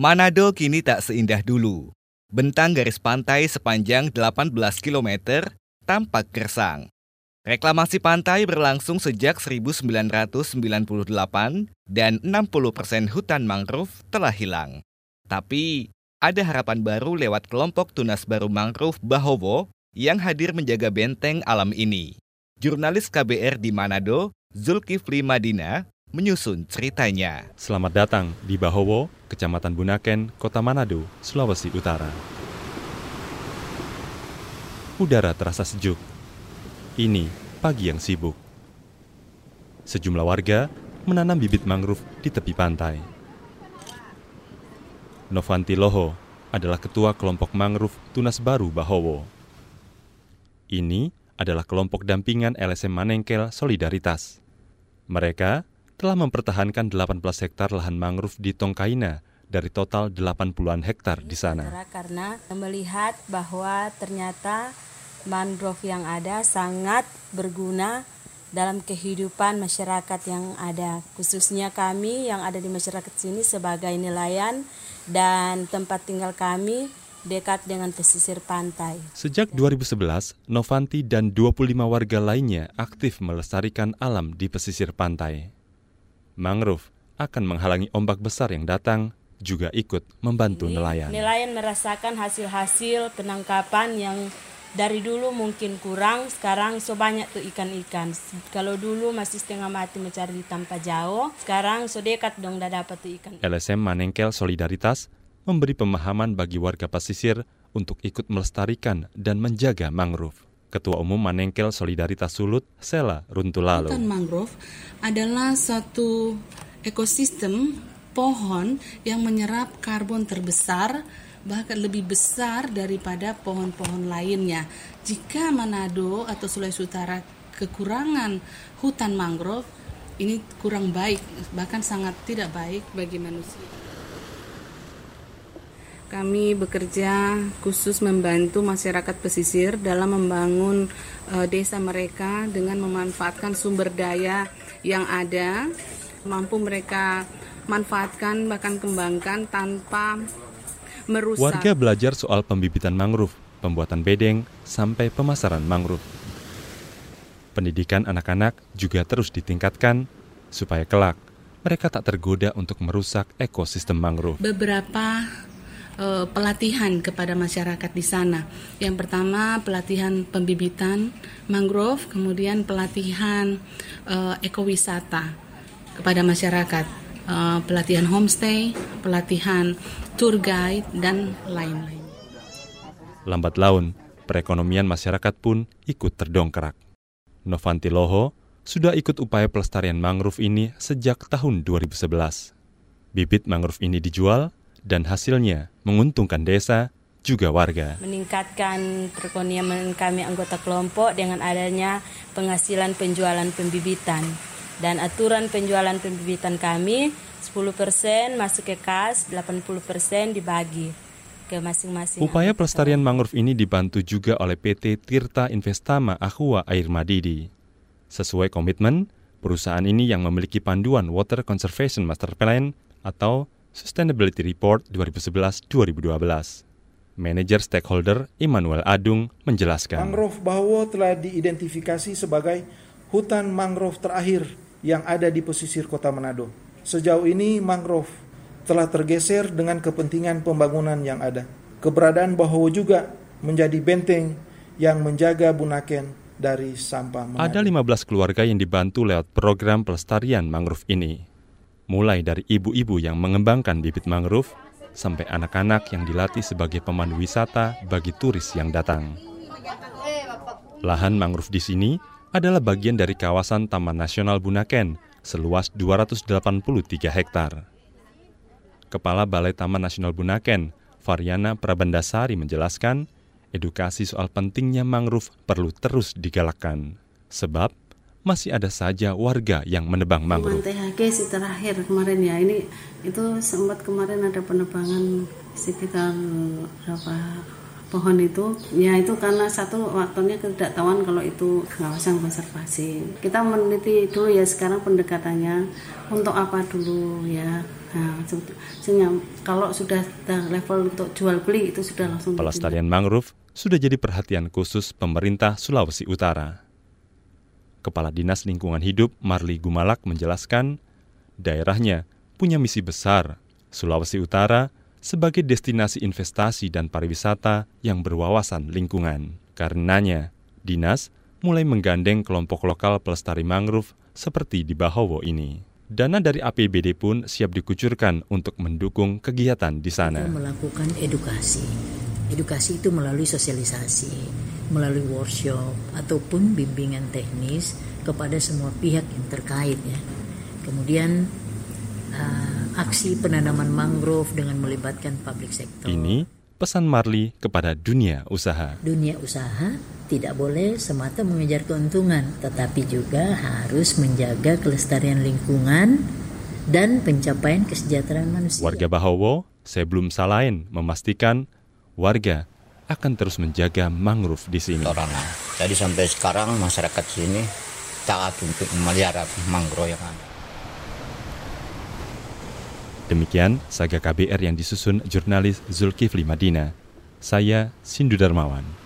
Manado kini tak seindah dulu. Bentang garis pantai sepanjang 18 km tampak gersang. Reklamasi pantai berlangsung sejak 1998 dan 60 persen hutan mangrove telah hilang. Tapi ada harapan baru lewat kelompok tunas baru mangrove Bahowo yang hadir menjaga benteng alam ini. Jurnalis KBR di Manado, Zulkifli Madina, menyusun ceritanya. Selamat datang di Bahowo, Kecamatan Bunaken, Kota Manado, Sulawesi Utara. Udara terasa sejuk. Ini pagi yang sibuk. Sejumlah warga menanam bibit mangrove di tepi pantai. Novanti Loho adalah ketua kelompok mangrove Tunas Baru Bahowo. Ini adalah kelompok dampingan LSM Manengkel Solidaritas. Mereka telah mempertahankan 18 hektar lahan mangrove di Tongkaina dari total 80-an hektar di sana. Karena melihat bahwa ternyata mangrove yang ada sangat berguna dalam kehidupan masyarakat yang ada, khususnya kami yang ada di masyarakat sini sebagai nelayan dan tempat tinggal kami dekat dengan pesisir pantai. Sejak 2011, Novanti dan 25 warga lainnya aktif melestarikan alam di pesisir pantai. Mangrove akan menghalangi ombak besar yang datang juga ikut membantu Ini, nelayan. Nelayan merasakan hasil-hasil penangkapan yang dari dulu mungkin kurang, sekarang so banyak tuh ikan-ikan. Kalau dulu masih setengah mati mencari di tanpa jauh, sekarang so dekat dong dah dapat tuh ikan. LSM Manengkel Solidaritas memberi pemahaman bagi warga pesisir untuk ikut melestarikan dan menjaga mangrove. Ketua Umum Manengkel Solidaritas Sulut, Sela Runtulalu. Hutan mangrove adalah satu ekosistem pohon yang menyerap karbon terbesar bahkan lebih besar daripada pohon-pohon lainnya. Jika Manado atau Sulawesi Utara kekurangan hutan mangrove, ini kurang baik, bahkan sangat tidak baik bagi manusia. Kami bekerja khusus membantu masyarakat pesisir dalam membangun e, desa mereka dengan memanfaatkan sumber daya yang ada, mampu mereka manfaatkan bahkan kembangkan tanpa merusak. Warga belajar soal pembibitan mangrove, pembuatan bedeng, sampai pemasaran mangrove. Pendidikan anak-anak juga terus ditingkatkan supaya kelak mereka tak tergoda untuk merusak ekosistem mangrove. Beberapa uh, pelatihan kepada masyarakat di sana. Yang pertama pelatihan pembibitan mangrove, kemudian pelatihan uh, ekowisata kepada masyarakat, uh, pelatihan homestay, pelatihan tour guide, dan lain-lain. Lambat laun, perekonomian masyarakat pun ikut terdongkrak. Novanti Loho sudah ikut upaya pelestarian mangrove ini sejak tahun 2011. Bibit mangrove ini dijual dan hasilnya menguntungkan desa juga warga. Meningkatkan perekonomian kami anggota kelompok dengan adanya penghasilan penjualan pembibitan dan aturan penjualan pembibitan kami 10% masuk ke kas, 80% dibagi ke masing-masing. Upaya pelestarian mangrove ini dibantu juga oleh PT Tirta Investama Aqua Air Madidi. Sesuai komitmen, perusahaan ini yang memiliki panduan Water Conservation Master Plan atau Sustainability Report 2011-2012. Manager stakeholder Immanuel Adung menjelaskan. Mangrove Bahowo telah diidentifikasi sebagai hutan mangrove terakhir yang ada di pesisir kota Manado. Sejauh ini mangrove telah tergeser dengan kepentingan pembangunan yang ada. Keberadaan Bahowo juga menjadi benteng yang menjaga Bunaken dari sampah Manado. Ada 15 keluarga yang dibantu lewat program pelestarian mangrove ini. Mulai dari ibu-ibu yang mengembangkan bibit mangrove sampai anak-anak yang dilatih sebagai pemandu wisata bagi turis yang datang. Lahan mangrove di sini adalah bagian dari kawasan Taman Nasional Bunaken seluas 283 hektar. Kepala Balai Taman Nasional Bunaken, Variana Prabandasari menjelaskan, edukasi soal pentingnya mangrove perlu terus digalakkan. Sebab masih ada saja warga yang menebang mangrove. THG si terakhir kemarin ya, ini itu sempat kemarin ada penebangan sekitar berapa pohon itu ya itu karena satu waktunya ketidaktahuan kalau itu kawasan konservasi kita meneliti dulu ya sekarang pendekatannya untuk apa dulu ya Nah, kalau sudah level untuk jual beli itu sudah langsung. Pelestarian mangrove sudah jadi perhatian khusus pemerintah Sulawesi Utara. Kepala Dinas Lingkungan Hidup Marli Gumalak menjelaskan, daerahnya punya misi besar Sulawesi Utara sebagai destinasi investasi dan pariwisata yang berwawasan lingkungan. Karenanya, dinas mulai menggandeng kelompok lokal pelestari mangrove seperti di Bahowo ini. Dana dari APBD pun siap dikucurkan untuk mendukung kegiatan di sana. Melakukan edukasi. Edukasi itu melalui sosialisasi, melalui workshop ataupun bimbingan teknis kepada semua pihak yang terkait ya. Kemudian uh, aksi penanaman mangrove dengan melibatkan public sector. Ini pesan Marli kepada dunia usaha. Dunia usaha tidak boleh semata mengejar keuntungan, tetapi juga harus menjaga kelestarian lingkungan dan pencapaian kesejahteraan manusia. Warga Bahowo, saya belum salahin memastikan warga akan terus menjaga mangrove di sini. Jadi sampai sekarang masyarakat sini taat untuk memelihara mangrove yang ada. Demikian saga KBR yang disusun jurnalis Zulkifli Madina. Saya Sindu Darmawan.